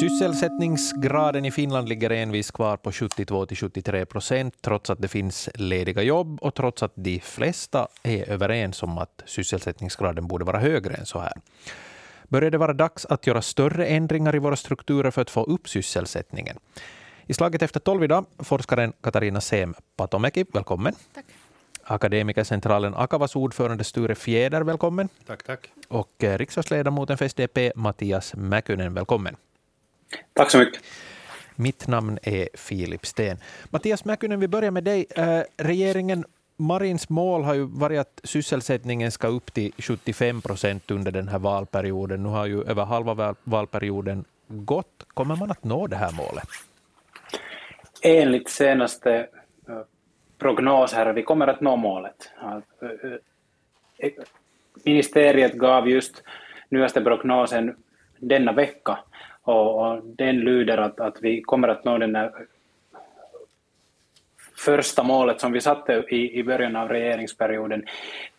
Sysselsättningsgraden i Finland ligger envis kvar på 72 till 73 procent trots att det finns lediga jobb och trots att de flesta är överens om att sysselsättningsgraden borde vara högre än så här. Börjar det vara dags att göra större ändringar i våra strukturer för att få upp sysselsättningen? I slaget efter tolv idag, forskaren Katarina Sem Patomäki, välkommen. Tack. Akademikercentralen Akavas ordförande Sture Fjäder, välkommen. Tack, tack. Och eh, riksdagsledamoten för SDP, Mattias Mäkynen, välkommen. Tack så mycket. Mitt namn är Filip Sten. Mattias Mäkynen, vi börjar med dig. Eh, regeringen Marins mål har ju varit att sysselsättningen ska upp till 75 procent under den här valperioden. Nu har ju över halva valperioden gått. Kommer man att nå det här målet? Enligt senaste prognos här, vi kommer att nå målet. Eh, eh, ministeriet gav just nyaste prognosen denna vecka och, och den lyder att, att vi kommer att nå den där första målet som vi satte i, i början av regeringsperioden.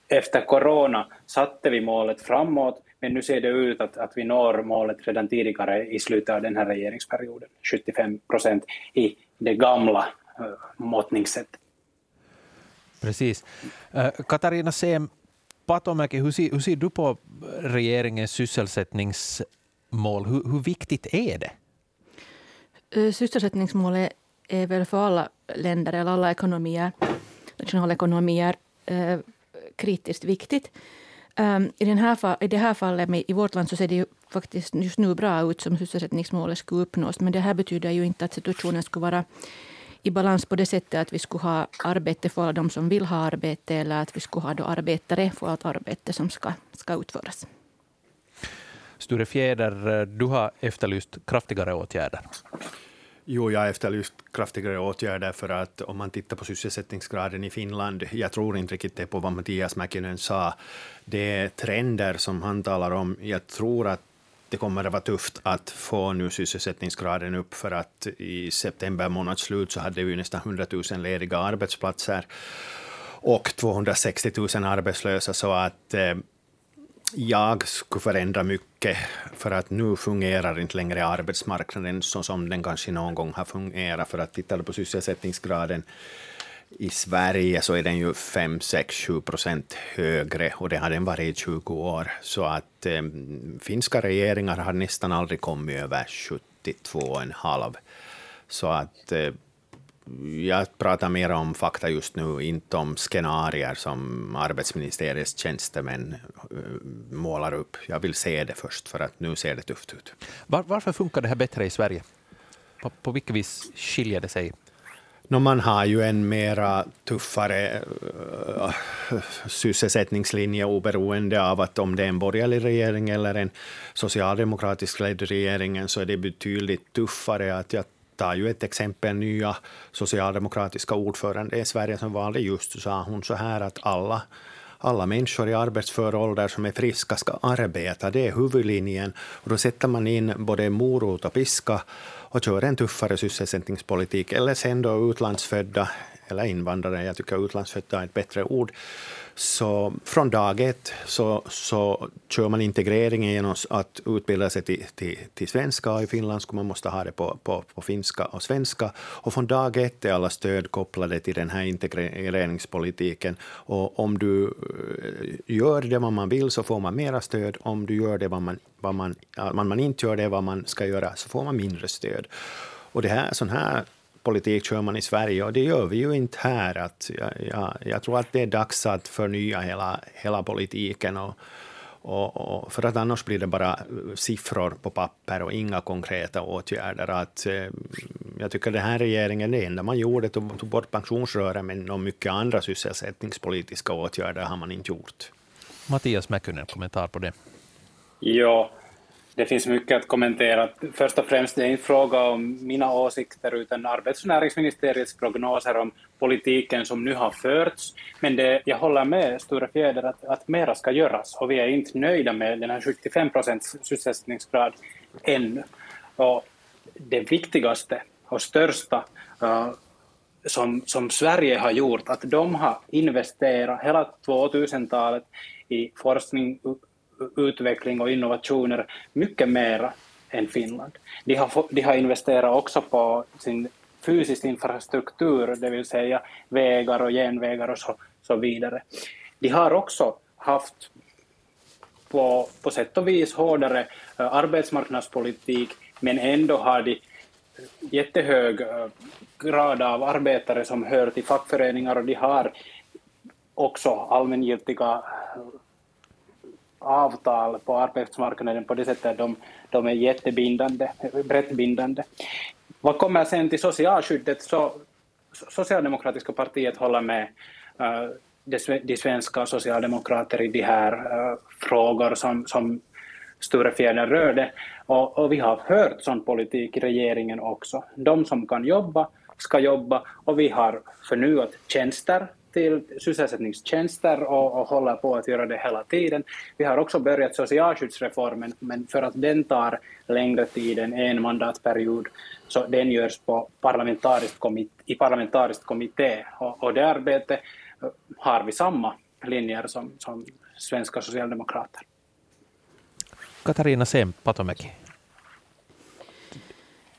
Efter corona satte vi målet framåt, men nu ser det ut att, att vi når målet redan tidigare i slutet av den här regeringsperioden, 75 procent i det gamla eh, måttningssättet. Precis. Eh, Katarina Sem Patomäki, hur ser, hur ser du på regeringens sysselsättningsmål? Hur, hur viktigt är det? Eh, sysselsättningsmålet är väl för alla länder eller alla ekonomier, nationalekonomier eh, kritiskt viktigt. Um, i, den här, I det här fallet, med, i vårt land, så ser det ju faktiskt just nu bra ut som sysselsättningsmålet skulle uppnås. Men det här betyder ju inte att situationen skulle vara i balans på det sättet att vi skulle ha arbete för alla de som vill ha arbete eller att vi skulle ha då arbetare för allt arbete som ska, ska utföras. Sture Fjäder, du har efterlyst kraftigare åtgärder. Jo, jag har efterlyst kraftigare åtgärder för att om man tittar på sysselsättningsgraden i Finland, jag tror inte riktigt på vad Mattias Mäkinen sa, det är trender som han talar om. Jag tror att det kommer att vara tufft att få nu sysselsättningsgraden upp, för att i september månads slut så hade vi nästan 100 000 lediga arbetsplatser och 260 000 arbetslösa, så att eh, jag skulle förändra mycket, för att nu fungerar inte längre arbetsmarknaden så som den kanske någon gång har fungerat. För att titta på sysselsättningsgraden i Sverige så är den ju 5, 6, 7 procent högre och det har den varit i 20 år. Så att eh, finska regeringar har nästan aldrig kommit över 72,5. Så att eh, jag pratar mer om fakta just nu, inte om scenarier som arbetsministeriets tjänstemän eh, målar upp. Jag vill se det först, för att nu ser det tufft ut. Var, varför funkar det här bättre i Sverige? På, på vilket vis skiljer det sig? No, man har ju en mera tuffare uh, sysselsättningslinje oberoende av att om det är en borgerlig regering eller en socialdemokratisk ledd regering, så är det betydligt tuffare. att Jag tar ju ett exempel, nya socialdemokratiska ordförande i Sverige som valde just, sa hon så här att alla alla människor i arbetsför ålder som är friska ska arbeta. Det är huvudlinjen. Och då sätter man in både morot och piska och kör en tuffare sysselsättningspolitik. Eller sen då utlandsfödda eller invandrare, jag tycker utlandsfödda är ett bättre ord, så från dag ett så, så kör man integreringen genom att utbilda sig till, till, till svenska. I Finland skulle man måste ha det på, på, på finska och svenska. Och från dag ett är alla stöd kopplade till den här integreringspolitiken. Och om du eh, gör det vad man vill så får man mera stöd. Om du gör det vad man, vad man, man, man inte gör det vad man ska göra så får man mindre stöd. Och det här, sån här politik kör man i Sverige och det gör vi ju inte här. Att jag, jag, jag tror att det är dags att förnya hela, hela politiken. Och, och, och, för att annars blir det bara siffror på papper och inga konkreta åtgärder. Att, eh, jag tycker den här regeringen, det enda man gjorde, tog, tog bort pensionsrören, men och mycket andra sysselsättningspolitiska åtgärder har man inte gjort. Mattias Mäkynen, kommentar på det? Ja, det finns mycket att kommentera. Först och främst, det är inte fråga om mina åsikter, utan arbets och näringsministeriets prognoser om politiken som nu har förts. Men det, jag håller med Sture Fjäder att, att mera ska göras, och vi är inte nöjda med den här 75 procents sysselsättningsgrad ännu. Och det viktigaste och största uh, som, som Sverige har gjort, att de har investerat hela 2000-talet i forskning, utveckling och innovationer mycket mera än Finland. De har, de har investerat också på sin fysisk infrastruktur, det vill säga vägar och järnvägar och så, så vidare. De har också haft på, på sätt och vis hårdare eh, arbetsmarknadspolitik, men ändå har de eh, jättehög eh, grad av arbetare som hör till fackföreningar och de har också allmängiltiga avtal på arbetsmarknaden på det sättet att de, de är jättebindande, brett bindande. Vad kommer sen till socialskyddet så Socialdemokratiska partiet håller med eh, de, svenska socialdemokrater i de här eh, frågor som, som Sture Fjäder rörde. Och, och vi har hört sån politik i regeringen också. De som kan jobba ska jobba och vi har förnyat tjänster till sysselsättningstjänster och, och håller på att göra det hela tiden. Vi har också börjat socialskyddsreformen, men för att den tar längre tid än en mandatperiod, så den görs på parlamentariskt komit i parlamentariskt kommitté. Och, och det arbetet eh, har vi samma linjer som, som svenska socialdemokrater. Katarina Sempatomäki.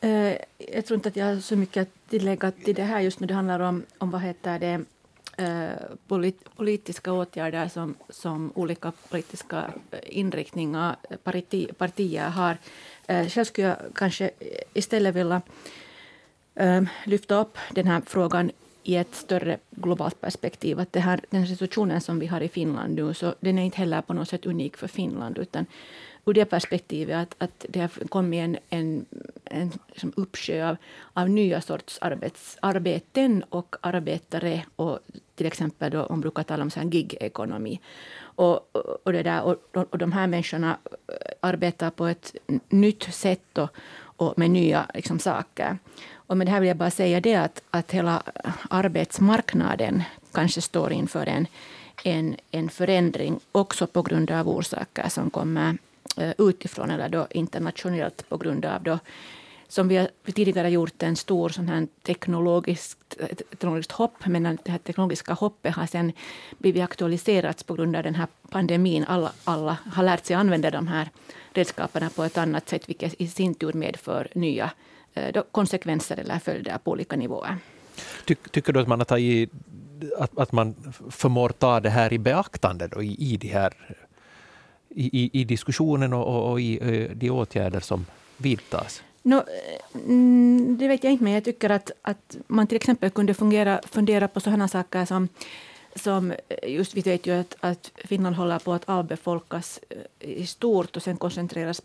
Eh, jag tror inte att jag har så mycket att tillägga till det här just nu. Det handlar om, om vad heter det, Eh, polit, politiska åtgärder som, som olika politiska eh, inriktningar, eh, parti, partier har. Själv skulle jag kanske istället vilja lyfta upp den här frågan i ett större globalt perspektiv. Att det här, den situationen som vi har i Finland nu, så den är inte heller på något sätt unik för Finland. utan ur det perspektivet att, att det har kommit en, en, en liksom uppsjö av, av nya sorts arbets, arbeten och arbetare. Och till exempel då, man brukar tala om gig-ekonomi. Och, och, det där, och, och de här människorna eh, arbetar på ett nytt sätt och, och med nya liksom, saker. Och med det här vill jag bara säga det att, att hela arbetsmarknaden kanske står inför en, en, en förändring också på grund av orsaker som kommer Eh, utifrån eller då internationellt på grund av då, som vi har tidigare gjort en stor sån här teknologiskt, teknologiskt hopp, men det här teknologiska hoppet har sen blivit aktualiserats på grund av den här pandemin. Alla, alla har lärt sig använda de här redskapen på ett annat sätt, vilket i sin tur medför nya eh, då, konsekvenser eller följder på olika nivåer. Ty, tycker du att man har tagit att, att man förmår ta det här i beaktande då, i, i de här i, i diskussionen och, och i eh, de åtgärder som vidtas? No, mm, det vet jag inte, men jag tycker att, att man till exempel kunde fungera, fundera på sådana saker som som eh, just vi vet ju att, att Finland håller på att avbefolkas eh, i stort och sen koncentreras,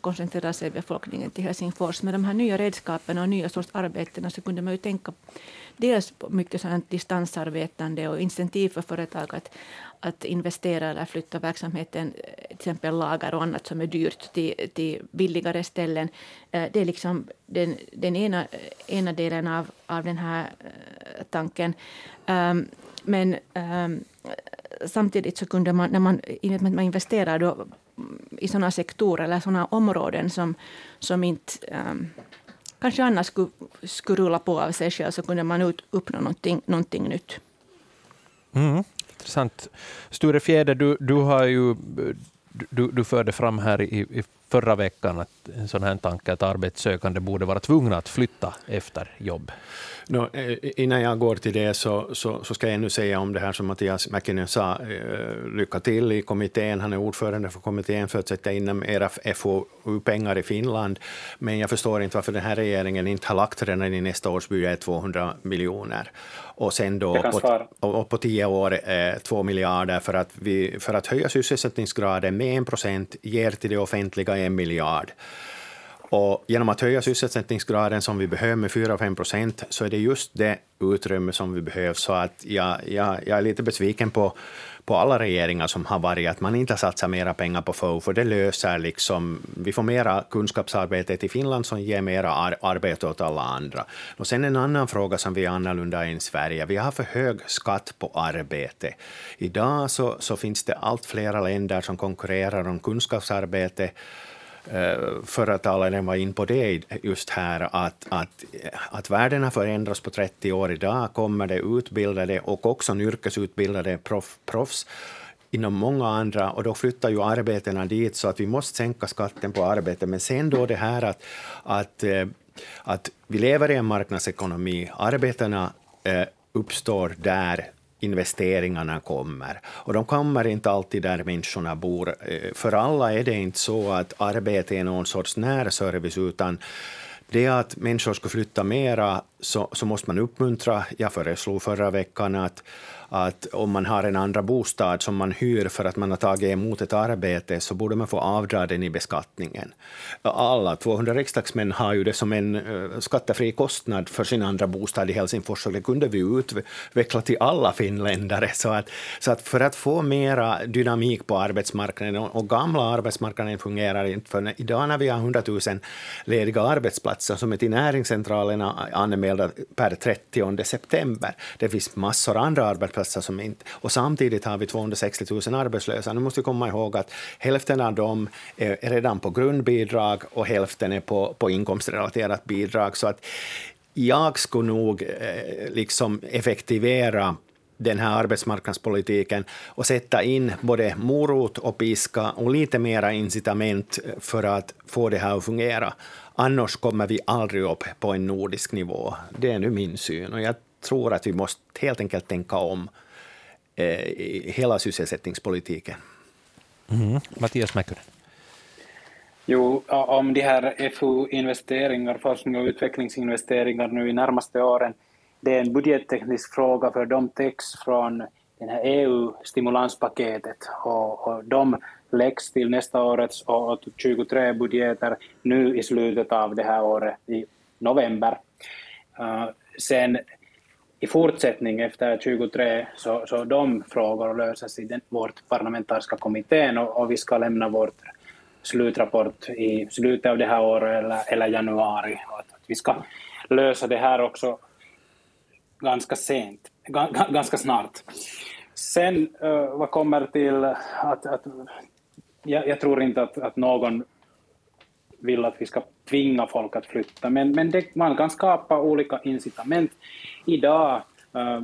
koncentrerar sig befolkningen till Helsingfors. Med de här nya redskapen och nya sorts arbeten så kunde man ju tänka dels mycket sådant distansarbetande och incentiv för företag att, att investera eller flytta verksamheten, eh, till exempel lager och annat som är dyrt, till, till billigare ställen. Eh, det är liksom den, den ena, ena delen av, av den här eh, tanken. Ehm, men ehm, samtidigt så kunde man, när man, man investerar då mm, i sådana sektorer eller sådana områden som, som inte um, kanske annars skulle, skulle rulla på av sig själv, så kunde man ut, uppnå någonting, någonting nytt. Mm, intressant. Sture Fjäder, du, du, har ju, du, du förde fram här i, i förra veckan att en sån här tanke att arbetssökande borde vara tvungna att flytta efter jobb. No, eh, innan jag går till det så, så, så, ska jag ännu säga om det här som Mattias Mäkinen sa. Eh, lycka till i kommittén. Han är ordförande för kommittén för att sätta in era FoU-pengar i Finland. Men jag förstår inte varför den här regeringen inte har lagt redan i nästa års budget 200 miljoner. Och sen då på, och på tio år eh, två miljarder för att, vi, för att höja sysselsättningsgraden med en procent ger till det offentliga en miljard. Och genom att höja sysselsättningsgraden som vi behöver med 4-5 procent så är det just det utrymme som vi behöver. Så att jag, jag, jag är lite besviken på, på alla regeringar som har varit att man inte har satsat mera pengar på FOU, för det löser liksom... Vi får mera kunskapsarbete till Finland som ger mera ar arbete åt alla andra. Och sen en annan fråga som vi är annorlunda än Sverige. Vi har för hög skatt på arbete. Idag så, så finns det allt flera länder som konkurrerar om kunskapsarbete Eh, förra talaren var in på det just här, att, att, att världen har förändrats på 30 år. Idag kommer det utbildade och också yrkesutbildade proff, proffs inom många andra, och då flyttar ju arbetena dit, så att vi måste sänka skatten på arbete. Men sen då det här att, att, eh, att vi lever i en marknadsekonomi, arbetena eh, uppstår där investeringarna kommer. Och de kommer inte alltid där människorna bor. Eh, för alla är det inte så att arbete är någon sorts närservice, utan det att människor ska flytta mera så, så måste man uppmuntra. Jag föreslog förra veckan att att om man har en andra bostad som man hyr för att man har tagit emot ett arbete, så borde man få avdra den i beskattningen. Alla 200 riksdagsmän har ju det som en eh, skattefri kostnad för sin andra bostad i Helsingfors, och det kunde vi utveckla till alla finländare. Så att, så att för att få mera dynamik på arbetsmarknaden, och, och gamla arbetsmarknaden fungerar inte, för idag när vi har 100 000 lediga arbetsplatser som är till näringscentralerna anmälda per 30 september, det finns massor andra arbetsplatser arbetsplatser som inte... Och samtidigt har vi 260 000 arbetslösa. Nu måste vi komma ihåg att hälften av dem är redan på grundbidrag och hälften är på, på inkomstrelaterat bidrag. Så att jag skulle nog eh, liksom effektivera den här arbetsmarknadspolitiken och sätta in både morot och piska och lite mera incitament för att få det här att fungera. Annars kommer vi aldrig upp på en nordisk nivå. Det är nu min syn. Och jag tror att vi måste helt enkelt tänka om eh, hela sysselsättningspolitiken. Mm. Mattias Mäkynen. Jo, om de här FU-investeringar, forskning och utvecklingsinvesteringar nu i närmaste åren, det är en budgetteknisk fråga för de täcks från det här EU-stimulanspaketet och, och de läggs till nästa årets och 23 budgeter nu i slutet av det här året i november. Uh, sen i fortsättning efter 23 så, så de frågor löses i den, vårt parlamentariska kommittén och, och vi ska lämna vår slutrapport i slutet av det här året eller, eller januari. Att, att vi ska lösa det här också ganska sent, ganska snart. Sen uh, vad kommer till att, att jag, jag, tror inte att, att någon vill att vi ska tvinga folk att flytta, men, men det, man kan skapa olika incitament. Idag, äh,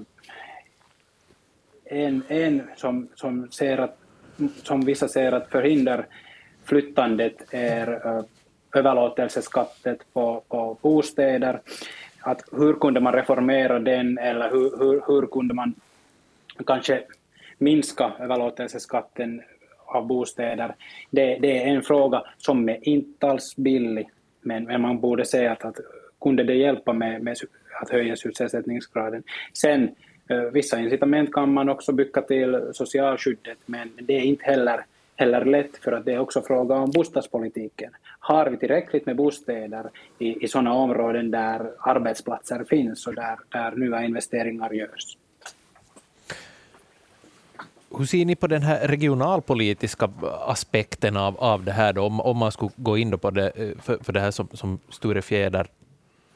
en, en som, som, ser att, som vissa ser att förhindrar flyttandet är eh, äh, överlåtelseskattet på, på bostäder. Att hur kunde man reformera den eller hur, hur, hur kunde man kanske minska överlåtelseskatten av bostäder. Det, det, är en fråga som är inte alls billig, men, men man borde säga att, att kunde det hjälpa med, med att höja sysselsättningsgraden. Sen eh, vissa incitament kan man också bygga till socialskyddet, men det är inte heller, heller lätt för att det är också fråga om bostadspolitiken. Har vi tillräckligt med bostäder i, i sådana områden där arbetsplatser finns och där, där nya investeringar görs? Hur ser ni på den här regionalpolitiska aspekten av, av det här, då, om, om man skulle gå in på det, eh, för, för det här som, som Sture Fjäder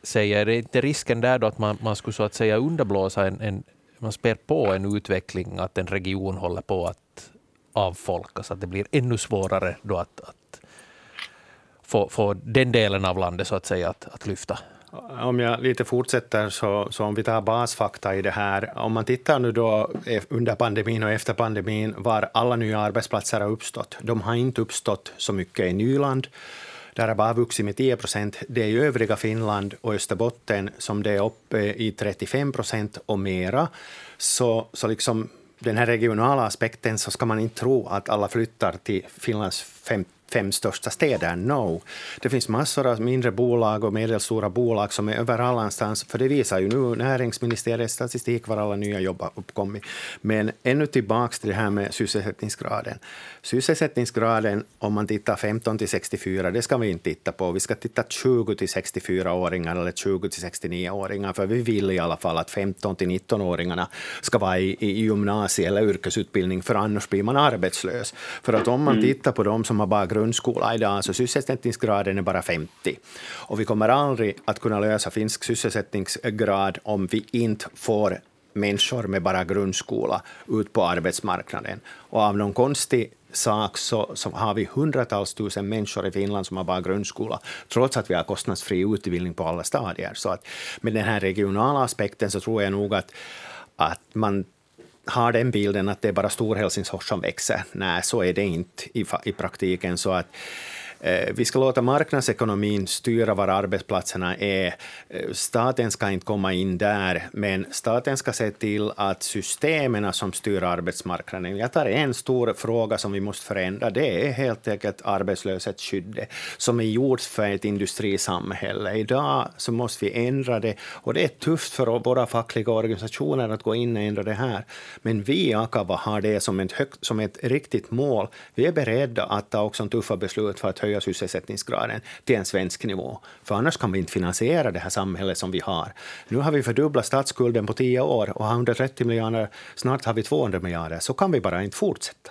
säger, är det inte risken där då att man, man skulle så att säga underblåsa en, en man spär på en utveckling, att en region håller på att avfolkas, att det blir ännu svårare då att, att få, få den delen av landet så att säga att, att lyfta? Om jag lite fortsätter, så, så om vi tar basfakta i det här. Om man tittar nu då e-, under pandemin och efter pandemin, var alla nya arbetsplatser har uppstått. De har inte uppstått så mycket i Nyland. Där har bara vuxit med 10 procent. Det är i övriga Finland och Österbotten som det är uppe i 35 procent och mera. Så, så liksom den här regionala aspekten så ska man inte tro att alla flyttar till Finlands 50 fem största städer. No. Det finns massor av mindre bolag och medelstora bolag som är över någonstans, för det visar ju nu näringsministeriets statistik var alla nya jobb har uppkommit. Men ännu tillbaka till det här med sysselsättningsgraden. Sysselsättningsgraden, om man tittar 15 till 64, det ska vi inte titta på. Vi ska titta 20 till 64-åringar eller 20 till 69-åringar, för vi vill i alla fall att 15 till 19-åringarna ska vara i, i gymnasie eller yrkesutbildning, för annars blir man arbetslös. För att om man mm. tittar på dem som har bara grundskola idag, så sysselsättningsgraden är bara 50. Och vi kommer aldrig att kunna lösa finsk sysselsättningsgrad om vi inte får människor med bara grundskola ut på arbetsmarknaden. Och av någon konstig sak så, så, har vi hundratals tusen människor i Finland som har bara grundskola, trots att vi har kostnadsfri utbildning på alla stadier. Så att med den här regionala aspekten så tror jag nog att, att man har den bilden att det är bara Storhelsingfors som växer. Nej, så är det inte i, i praktiken. Så att Eh, vi ska låta marknadsekonomin styra var arbetsplatserna är. Eh, staten ska inte komma in där, men staten ska se till att systemen som styr arbetsmarknaden... Jag tar en stor fråga som vi måste förändra. Det är helt enkelt arbetslöshetsskyddet, som är gjort för ett industrisamhälle. Idag så måste vi ändra det, och det är tufft för våra fackliga organisationer att gå in och ändra det här. Men vi i Akava har det som ett, högt, som ett riktigt mål. Vi är beredda att ta också tuffa beslut för att höja sysselsättningsgraden till en svensk nivå. För annars kan vi inte finansiera det här samhället som vi har. Nu har vi fördubblat statsskulden på tio år och har 130 miljarder, snart har vi 200 miljarder. Så kan vi bara inte fortsätta.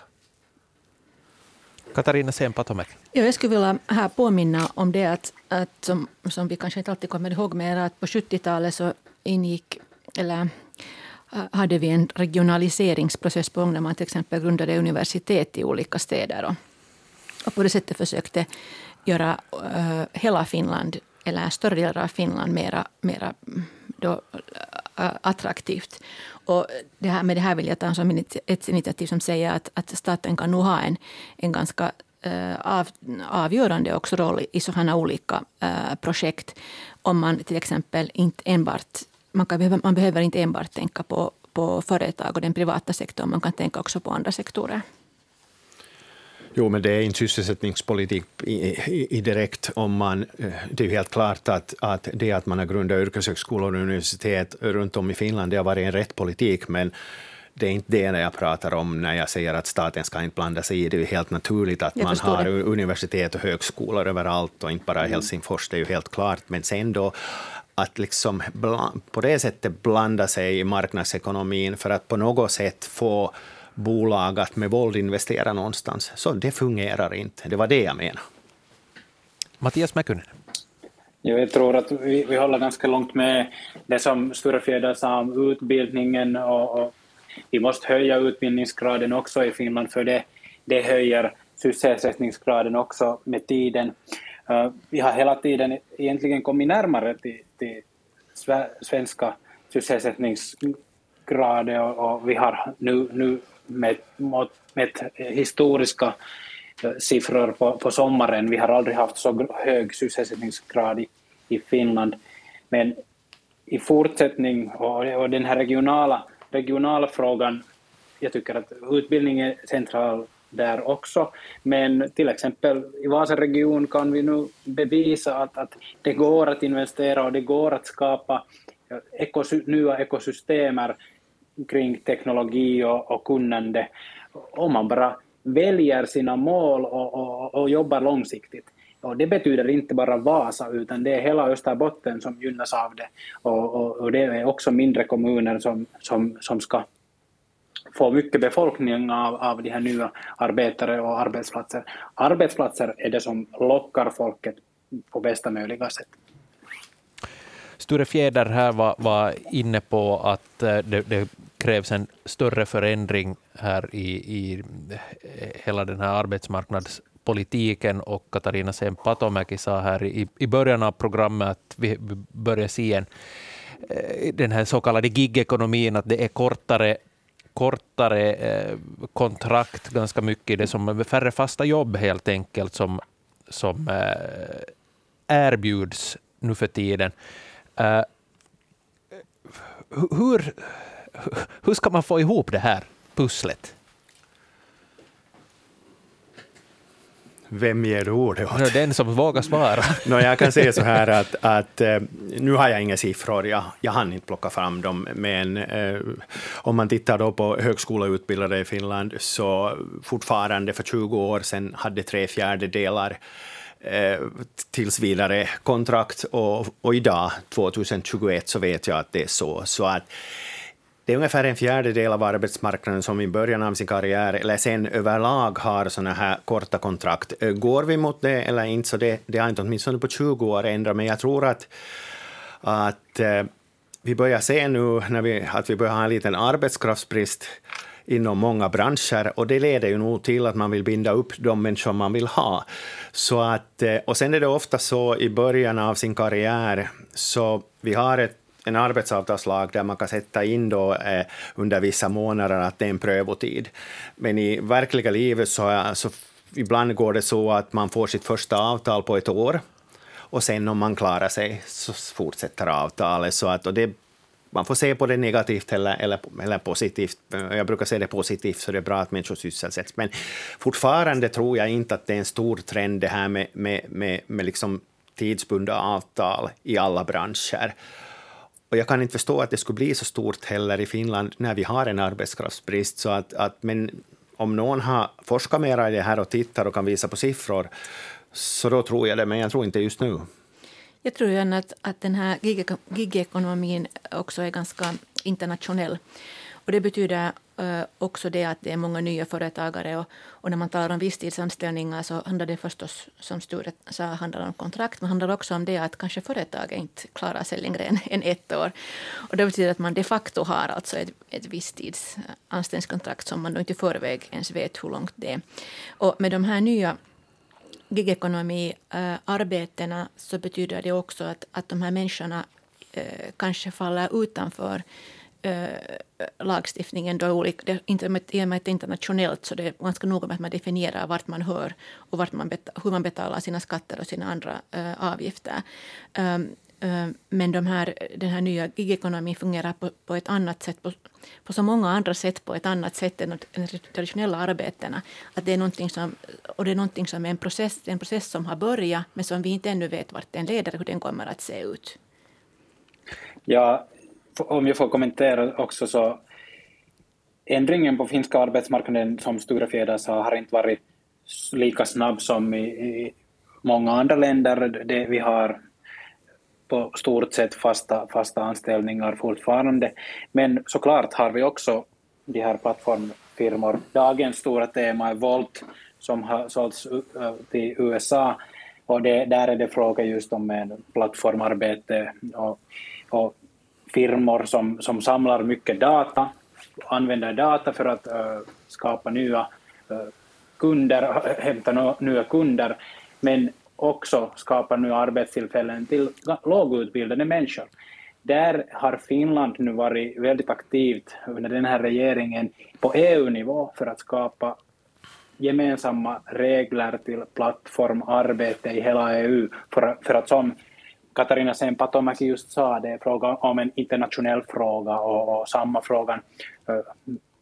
Katarina Sempatomäki. Ja, jag skulle vilja här påminna om det att, att som, som vi kanske inte alltid kommer ihåg mer, att på 70-talet så ingick, eller hade vi en regionaliseringsprocess på gång där man till exempel grundade universitet i olika städer. Och och på det sättet försökte göra uh, hela Finland, eller större del av Finland, mera, mera då, uh, attraktivt. Och det här, med det här vill jag ta som ett initiativ som säger att, att staten kan nog ha en, en ganska eh, av, avgörande också roll i sådana olika projekt. Om man till exempel inte enbart man, kan, man behöver inte enbart tänka på, på företag och den privata sektorn, man kan tänka också på andra sektorer. Jo, men det är inte sysselsättningspolitik i, i, i, direkt om man... Eh, det är ju helt klart att, att det att man har grundat yrkeshögskolor och universitet runt om i Finland, det har varit en rätt politik, men det är inte det jag pratar om när jag säger att staten ska inte blanda sig i. Det är ju helt naturligt att man har det. universitet och högskolor överallt och inte bara i mm. Helsingfors, det är ju helt klart. Men sen då att liksom på det sättet blanda sig i marknadsekonomin för att på något sätt få bolag att med våld investera någonstans. Så det fungerar inte. Det var det jag menade. Mattias Mäkynen. Jag tror att vi, vi håller ganska långt med det som Sture Fjäder sa om utbildningen och, och, vi måste höja utbildningsgraden också i Finland för det, det höjer sysselsättningsgraden också med tiden. Uh, vi har hela tiden egentligen kommit närmare till, till svenska sysselsättningsgrader och, och vi har nu, nu med, med historiska eh, siffror på, på sommaren. Vi har aldrig haft så hög sysselsättningsgrad i, i Finland. Men i fortsättning, och, och den här regionala, regionala frågan, jag tycker att utbildning är central där också. Men till exempel i Vasaregion kan vi nu bevisa att, att det går att investera och det går att skapa eh, ekosy nya ekosystemer kring teknologi och, och kunnande om man bara väljer sina mål och, och, och jobbar långsiktigt. Och det betyder inte bara Vasa, utan det är hela Österbotten som gynnas av det. Och, och, och det är också mindre kommuner som, som, som ska få mycket befolkning av, av de här nya arbetare och arbetsplatser. Arbetsplatser är det som lockar folket på bästa möjliga sätt. Sture Fjäder här var, var inne på att eh, det, det krävs en större förändring här i, i eh, hela den här arbetsmarknadspolitiken och Katarina Sempatomäki sa här i, i början av programmet att vi börjar se en, eh, den här så kallade gigekonomin, att det är kortare kortare eh, kontrakt ganska mycket, det som färre fasta jobb helt enkelt som, som erbjuds nu för tiden. hur hur ska man få ihop det här pusslet? Vem ger du ordet åt? Den som vågar svara. no, jag kan säga så här att, att eh, nu har jag inga siffror, jag, jag hann inte plocka fram dem, men eh, om man tittar då på högskoleutbildade i Finland, så fortfarande för 20 år sedan hade tre fjärdedelar eh, tills vidare kontrakt, och, och idag, 2021, så vet jag att det är så. så att det är ungefär en fjärdedel av arbetsmarknaden som i början av sin karriär, eller sen överlag, har såna här korta kontrakt. Går vi mot det eller inte, så det, det har inte åtminstone på 20 år ändrat, men jag tror att, att eh, vi börjar se nu när vi, att vi börjar ha en liten arbetskraftsbrist inom många branscher och det leder ju nog till att man vill binda upp de människor man vill ha. Så att, eh, och sen är det ofta så i början av sin karriär, så vi har ett en arbetsavtalslag där man kan sätta in då, eh, under vissa månader att det är en prövotid. Men i verkliga livet så, så ibland går det så att man får sitt första avtal på ett år och sen om man klarar sig så fortsätter avtalet. Så att, och det man får se på det negativt eller, eller, eller positivt. Jag brukar se det positivt, så det är bra att människor sysselsätts. Men fortfarande tror jag inte att det är en stor trend det här med, med, med, med liksom tidsbundna avtal i alla branscher. Och jag kan inte förstå att det skulle bli så stort heller i Finland när vi har en arbetskraftsbrist. Så att, att, men om någon har forskat mer i det här och tittar och kan visa på siffror, så då tror jag det, men jag tror inte just nu. Jag tror ju att, att den här gigekonomin också är ganska internationell. Och det betyder eh, också det att det är många nya företagare. Och, och, när man talar om visstidsanställningar så handlar det förstås, som Sture sa, handlar om kontrakt. Men handlar också om det att kanske företaget inte klarar sig längre än, än ett år. Och det betyder att man de facto har alltså ett, ett visstidsanställningskontrakt som man då inte i förväg ens vet hur långt det är. Och med de här nya gigekonomi-arbetena eh, så betyder det också att, att de här människorna eh, kanske faller utanför eh, lagstiftningen. Då olika, det, I och med att det är internationellt så det är ganska noga med att man definierar vart man hör och vart man betal, hur man betalar sina skatter och sina andra eh, avgifter. Um, men de här, den här nya gigekonomin fungerar på, på ett annat sätt, på, på så många andra sätt, på ett annat sätt än de traditionella arbetena. Att det är någonting som, och det är någonting som är en process, en process som har börjat, men som vi inte ännu vet vart den leder, hur den kommer att se ut. Ja, om jag får kommentera också så ändringen på finska arbetsmarknaden, som Sture Fjäder sa, har inte varit lika snabb som i, i många andra länder. Det, vi har på stort sett fasta, fasta anställningar fortfarande. Men såklart har vi också de här plattformfirmor. Dagens stora tema är Volt som har sålts till USA och det, där är det fråga just om en plattformarbete och, och firmor som, som samlar mycket data, använder data för att uh, skapa nya uh, kunder, hämta nya kunder, men också skapar nya arbetstillfällen till lågutbildade människor. Där har Finland nu varit väldigt aktivt under den här regeringen på EU-nivå för att skapa gemensamma regler till plattformarbete i hela EU. För, för att som Katarina Sempatomäki just sa, det är fråga om en internationell fråga och, och samma frågan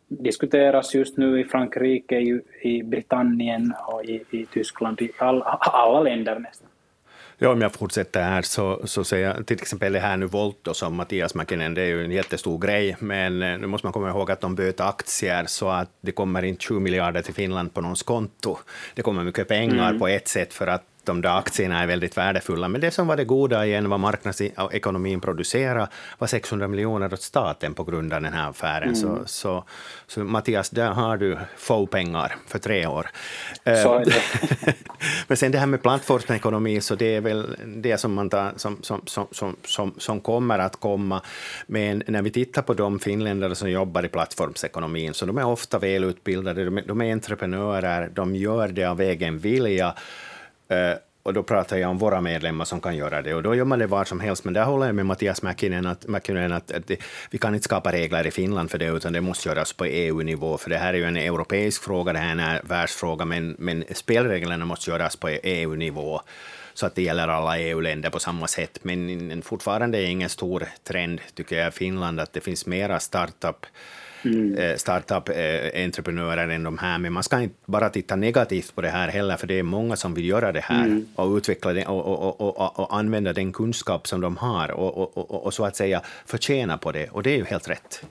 diskuteras just nu i Frankrike, i, i Britannien och i, i Tyskland, i all, alla länder nästan. Ja, om jag fortsätter här så, så ser jag till exempel det här nu Volt som Mattias Mäkinen, det är ju en jättestor grej, men eh, nu måste man komma ihåg att de böt aktier så att det kommer inte 20 miljarder till Finland på någons konto. Det kommer mycket pengar mm. på ett sätt för att de där aktierna är väldigt värdefulla. Men det som var det goda igen, vad marknadsekonomin producerade, var 600 miljoner åt staten på grund av den här affären. Mm. Så, så, så, Mattias, där har du få pengar för tre år. Men sen det här med plattformsekonomi, så det är väl det som, man tar, som, som, som, som, som, kommer att komma. Men när vi tittar på de finländare som jobbar i plattformsekonomin, så de är ofta välutbildade, de är, de är entreprenörer, de gör det av egen vilja. Eh, och då pratar jag om våra medlemmar som kan göra det. Och då gör man det var som helst. Men där håller jag med Mattias Mäkinen att, Mäkinen att, att det, vi kan inte skapa regler i Finland för det, utan det måste göras på EU-nivå. För det här är ju en europeisk fråga, det här är en världsfråga, men, men spelreglerna måste göras på EU-nivå så att det gäller alla EU-länder på samma sätt. Men fortfarande är ingen stor trend, tycker jag, i Finland, att det finns mera startup mm. Eh, startup-entreprenörer än de här. Men man ska inte bara titta negativt på det här heller, för det är många som vill göra det här mm. och utveckla det och, och, och, och, använda den kunskap som de har och, och, så att säga förtjäna på det. Och det är ju helt rätt.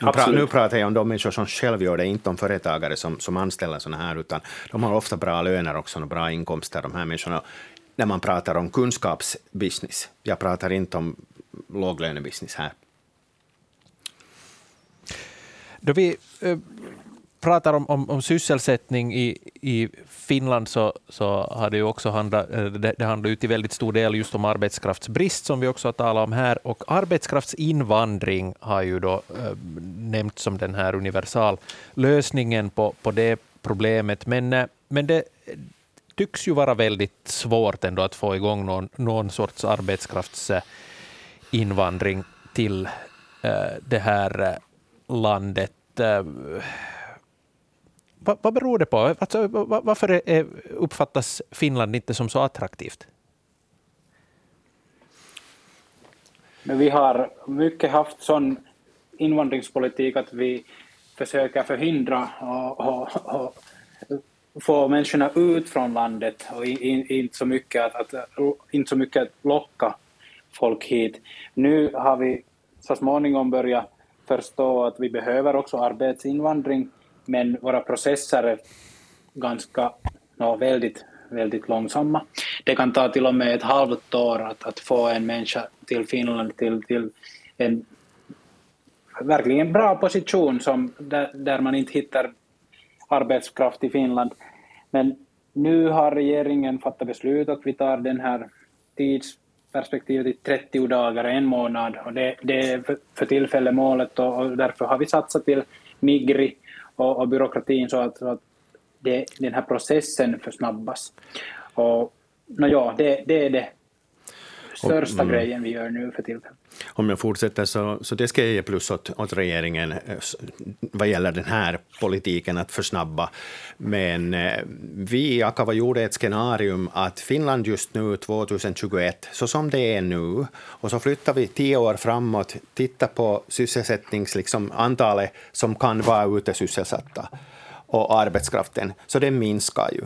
Nu, pra, nu, pratar jag om de människor som själv gör det, inte om företagare som, som anställer sådana här, utan de har ofta bra löner också och bra inkomster, de här människorna, när man pratar om kunskapsbusiness. Jag pratar inte om låglönebusiness här. Då vi eh, pratar om, om, om, sysselsättning i, i Finland så, så har det ju också handlat, eh, det, det handlar ju till väldigt stor del just om arbetskraftsbrist som vi också har talat om här och arbetskraftsinvandring har ju då äh, nämnts som den här universallösningen på, på det problemet. Men, äh, men det tycks ju vara väldigt svårt ändå att få igång någon, någon sorts arbetskraftsinvandring till det här landet. Eh, vad, vad beror det på? Alltså, varför är, uppfattas Finland inte som så attraktivt? Men vi har mycket haft sån invandringspolitik att vi försöker förhindra och, och, och få människorna ut från landet och inte så mycket att, att, inte så mycket att locka folk hit. Nu har vi så småningom börjat förstå att vi behöver också arbetsinvandring, men våra processer är ganska, no, väldigt, väldigt långsamma. Det kan ta till och med ett halvt år att, att få en människa till Finland till, till en verkligen bra position som, där, där man inte hittar arbetskraft i Finland. Men nu har regeringen fattat beslut att vi tar den här perspektivet i 30 dagar, en månad, och det, det är för, för tillfället målet och, och, därför har vi satsat till Migri och, och byråkratin så att, så att det, den här processen försnabbas. Och, no, ja, det, det är det största mm. grejen vi gör nu för tillfället. Om jag fortsätter så, så det ska jag ge plus åt, åt regeringen eh, vad gäller den här politiken att försnabba. Men eh, vi i Akava gjorde ett scenarium att Finland just nu 2021, så som det är nu, och så flyttar vi tio år framåt, titta på sysselsättnings, liksom antalet som kan vara ute sysselsatta och arbetskraften, så det minskar ju.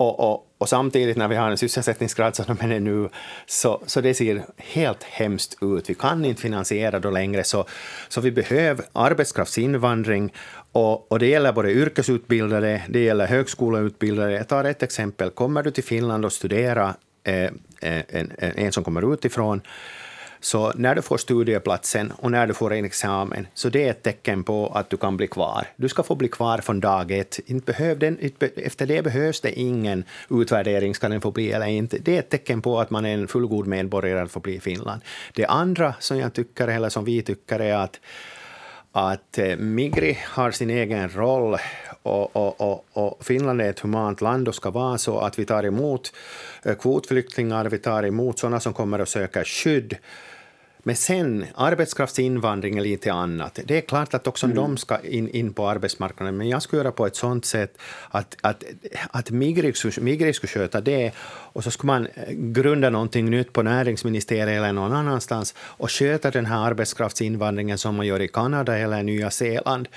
Och, och, och, samtidigt när vi har en sysselsättningsgrad som den är nu, så, så det ser helt hemskt ut. Vi kan inte finansiera det längre, så, så vi behöver arbetskraftsinvandring. Och, och det gäller både yrkesutbildade, det gäller högskoleutbildade. Jag tar ett exempel. Kommer du till Finland och studerar, eh, eh en, en, en som kommer utifrån, så när du får studieplatsen och när du får en examen, så det är ett tecken på att du kan bli kvar. Du ska få bli kvar från dag ett. Inte behöv den, efter det behövs det ingen utvärdering, ska den få bli eller inte. Det är ett tecken på att man är en fullgod medborgare att få bli i Finland. Det andra som jag tycker, eller som vi tycker, är att att eh, Migri har sin egen roll och, och, och, och, Finland är ett humant land och ska vara så att vi tar emot eh, kvotflyktingar, vi tar emot sådana som kommer att söka skydd men sen, arbetskraftsinvandring är lite annat. Det är klart att också mm. de ska in, in på arbetsmarknaden, men jag skulle göra på ett sådant sätt att, att, att Migri, Migri skulle sköta det och så skulle man grunda någonting nytt på näringsministeriet eller någon annanstans och sköta den här arbetskraftsinvandringen som man gör i Kanada eller Nya Zeeland.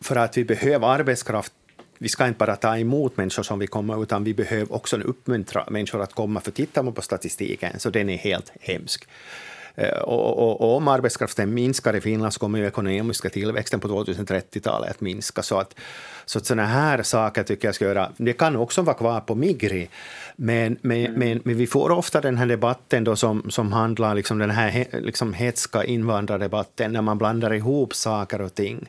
För att vi behöver arbetskraft vi ska inte bara ta emot människor som vi kommer, utan vi behöver också uppmuntra människor att komma. För tittar man på statistiken så den är helt hemsk. Eh, och, och, och, om arbetskraften minskar i Finland så kommer ju ekonomiska tillväxten på 2030-talet att minska. Så att, så att sådana här saker tycker jag ska göra. Det kan också vara kvar på Migri, men, men, mm. men, men, vi får ofta den här debatten då som, som handlar liksom den här liksom hetska invandrardebatten när man blandar ihop saker och ting.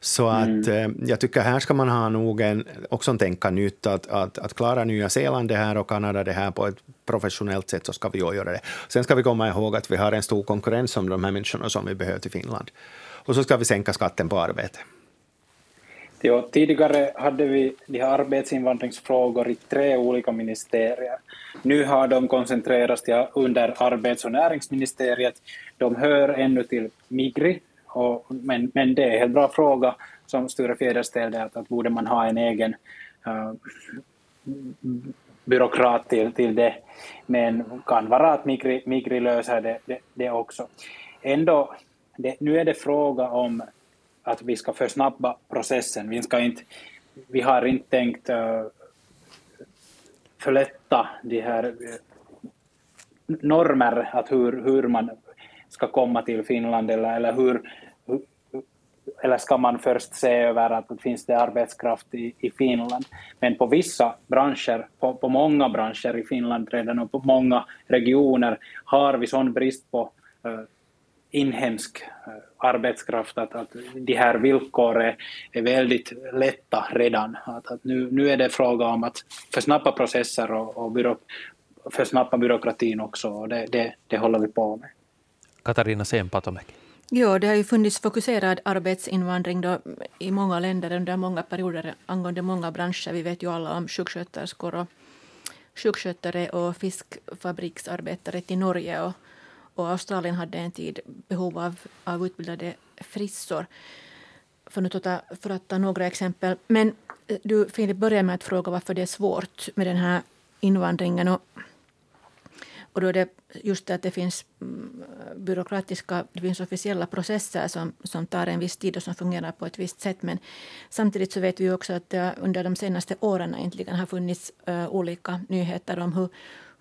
Så att mm. eh, jag tycker här ska man ha nog en, också tänka nytt, att, att, att klara Nya Zeeland det här och Kanada det här på ett professionellt sätt så ska vi göra det. Sen ska vi komma ihåg att vi har en stor konkurrens om de här människorna som vi behöver till Finland. Och så ska vi sänka skatten på arbete. Ja, tidigare hade vi de här arbetsinvandringsfrågor i tre olika ministerier. Nu har de koncentrerats till under arbets och näringsministeriet. De hör ännu till Migri, och, men, men det är en helt bra fråga som Sture Fjäder ställde, att, att borde man ha en egen uh, byråkrat till, till det, men kan vara att Migri, Migri löser det, det, det också. Ändå, det, nu är det fråga om att vi ska försnabba processen. Vi, ska inte, vi har inte tänkt uh, förlätta de här uh, normer, att hur, hur man ska komma till Finland eller, eller hur, eller ska man först se över att det finns det arbetskraft i, i Finland. Men på vissa branscher, på, på många branscher i Finland redan och på många regioner har vi sån brist på uh, inhemsk uh, arbetskraft att, att de här villkoren är väldigt lätta redan. Att, att nu, nu är det fråga om att försnappa processer och, och byrå, försnappa byråkratin också och det, det, det håller vi på med. Katarina Sempatomäki. Ja, det har ju funnits fokuserad arbetsinvandring då i många länder under många perioder angående många branscher. Vi vet ju alla om sjuksköterskor och sjukskötare och fiskfabriksarbetare till Norge och, och Australien hade en tid behov av, av utbildade frissor. För, nu ta, för att ta några exempel. Men eh, du Filip börjar med att fråga varför det är svårt med den här invandringen. Och, och då är det just att det finns mm, byråkratiska, det finns officiella processer som, som tar en viss tid och som fungerar på ett visst sätt. Men samtidigt så vet vi också att det under de senaste åren äntligen har funnits uh, olika nyheter om hur,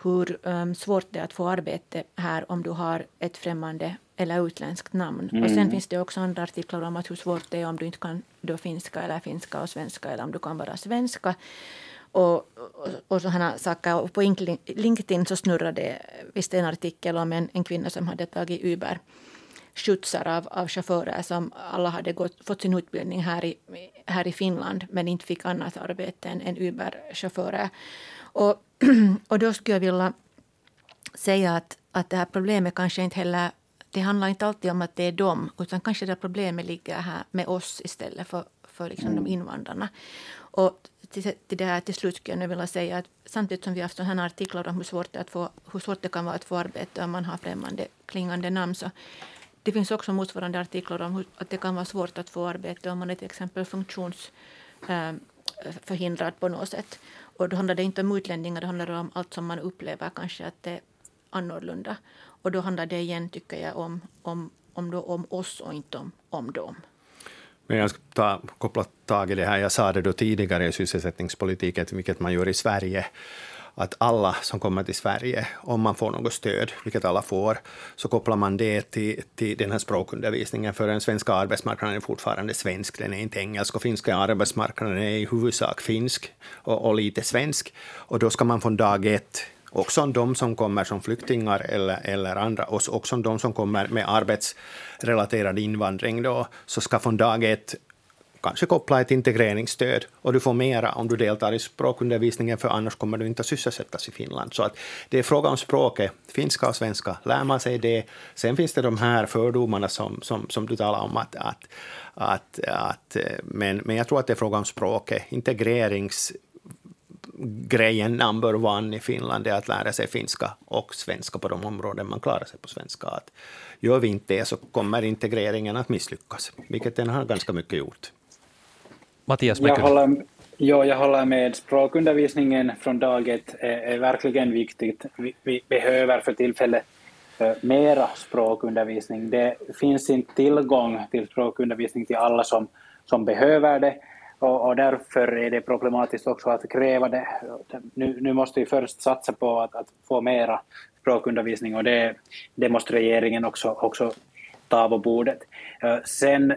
hur um, svårt det är att få arbete här om du har ett främmande eller utländskt namn. Mm. Och sen finns det också andra artiklar om att hur svårt det är om du inte kan då finska eller finska och svenska eller om du kan bara svenska. Och, och, och sådana saker. Och på LinkedIn så snurrade visst en artikel om en, en kvinna som hade tagit Uber skjutsar av, av chaufförer som alla hade gått, fått sin utbildning här i, här i Finland men inte fick annat arbete än, än Uber-chaufförer. Och, och då skulle jag vilja säga att, att det här problemet kanske inte heller det handlar inte alltid om att det är dem, utan kanske det problemet ligger här med oss istället för, för liksom mm. de invandrarna. Och till, till det här till slut skulle jag vilja säga att samtidigt som vi har haft sådana artiklar om hur svårt, det, att få, hur svårt det kan vara att få arbete om man har främmande klingande namn, så det finns också motsvarande artiklar om hur, att det kan vara svårt att få arbete om man är till exempel funktionsförhindrad ehm, eh, på något sätt. Och då handlar det inte om utlänningar, det handlar om allt som man upplever kanske att det är annorlunda. Och då handlar det igen, tycker jag, om, om, om, då, om oss och inte om, om dem. Men jag ska ta, koppla tag i det här, jag sa det då tidigare i sysselsättningspolitiken, vilket man gör i Sverige, att alla som kommer till Sverige, om man får något stöd, vilket alla får, så kopplar man det till, till den här språkundervisningen, för den svenska arbetsmarknaden är fortfarande svensk, den är inte engelsk, och finska. Arbetsmarknaden är i huvudsak finsk och, och lite svensk. Och då ska man från dag ett också de som kommer som flyktingar eller, eller andra, och också de som kommer med arbetsrelaterad invandring, då, så ska från dag ett kanske koppla ett integreringsstöd och du får mera om du deltar i språkundervisningen, för annars kommer du inte att sysselsättas i Finland. Så att det är fråga om språket, finska och svenska. Lär man sig det, sen finns det de här fördomarna som, som, som du talar om, att, att, att, att eh, men, men jag tror att det är fråga om språket. Integrerings grejen number one i Finland är att lära sig finska och svenska på de områden man klarar sig på svenska. Att gör vi inte det så kommer integreringen att misslyckas, vilket den har ganska mycket gjort. Mattias jag håller, ja, jag håller med. Språkundervisningen från dag ett är, är verkligen viktigt. Vi, vi, behöver för tillfället uh, mera språkundervisning. Det finns inte tillgång till språkundervisning till alla som, som behöver det. Och, och, därför är det problematiskt också att kräva det. Nu, nu måste vi först satsa på att, att få mera språkundervisning och det, det måste regeringen också, också ta på bordet. Eh, sen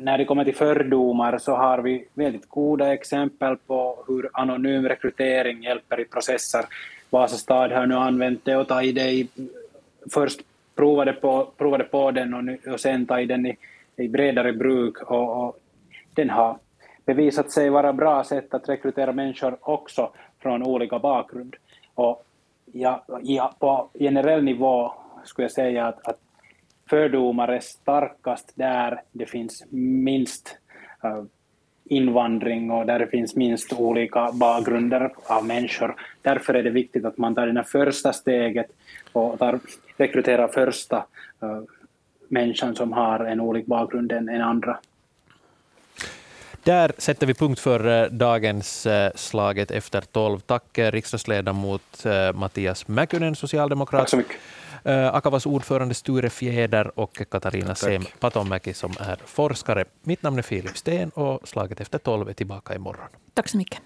när det kommer till fördomar så har vi väldigt goda exempel på hur anonym rekrytering hjälper i processer. Vasa stad har nu använt det och tagit det i, först provade på, provade på den och, nu, och sen tagit den i, i bredare bruk och, och den har bevisat sig vara bra sätt att rekrytera människor också från olika bakgrund. Och ja, ja, på generell nivå skulle jag säga att, att fördomar är starkast där det finns minst uh, invandring och där det finns minst olika bakgrunder av människor. Därför är det viktigt att man tar det första steget och tar, rekryterar första uh, människan som har en olik bakgrund än, än andra. Där sätter vi punkt för eh, dagens eh, Slaget efter tolv. Tack eh, riksdagsledamot Mattias Mäkynen, socialdemokrat. Tack så mycket. Akavas ordförande Sture Fjäder och Katarina Sem Patomäki som är forskare. Mitt namn är Filip Sten och Slaget efter tolv är tillbaka imorgon. Tack så mycket.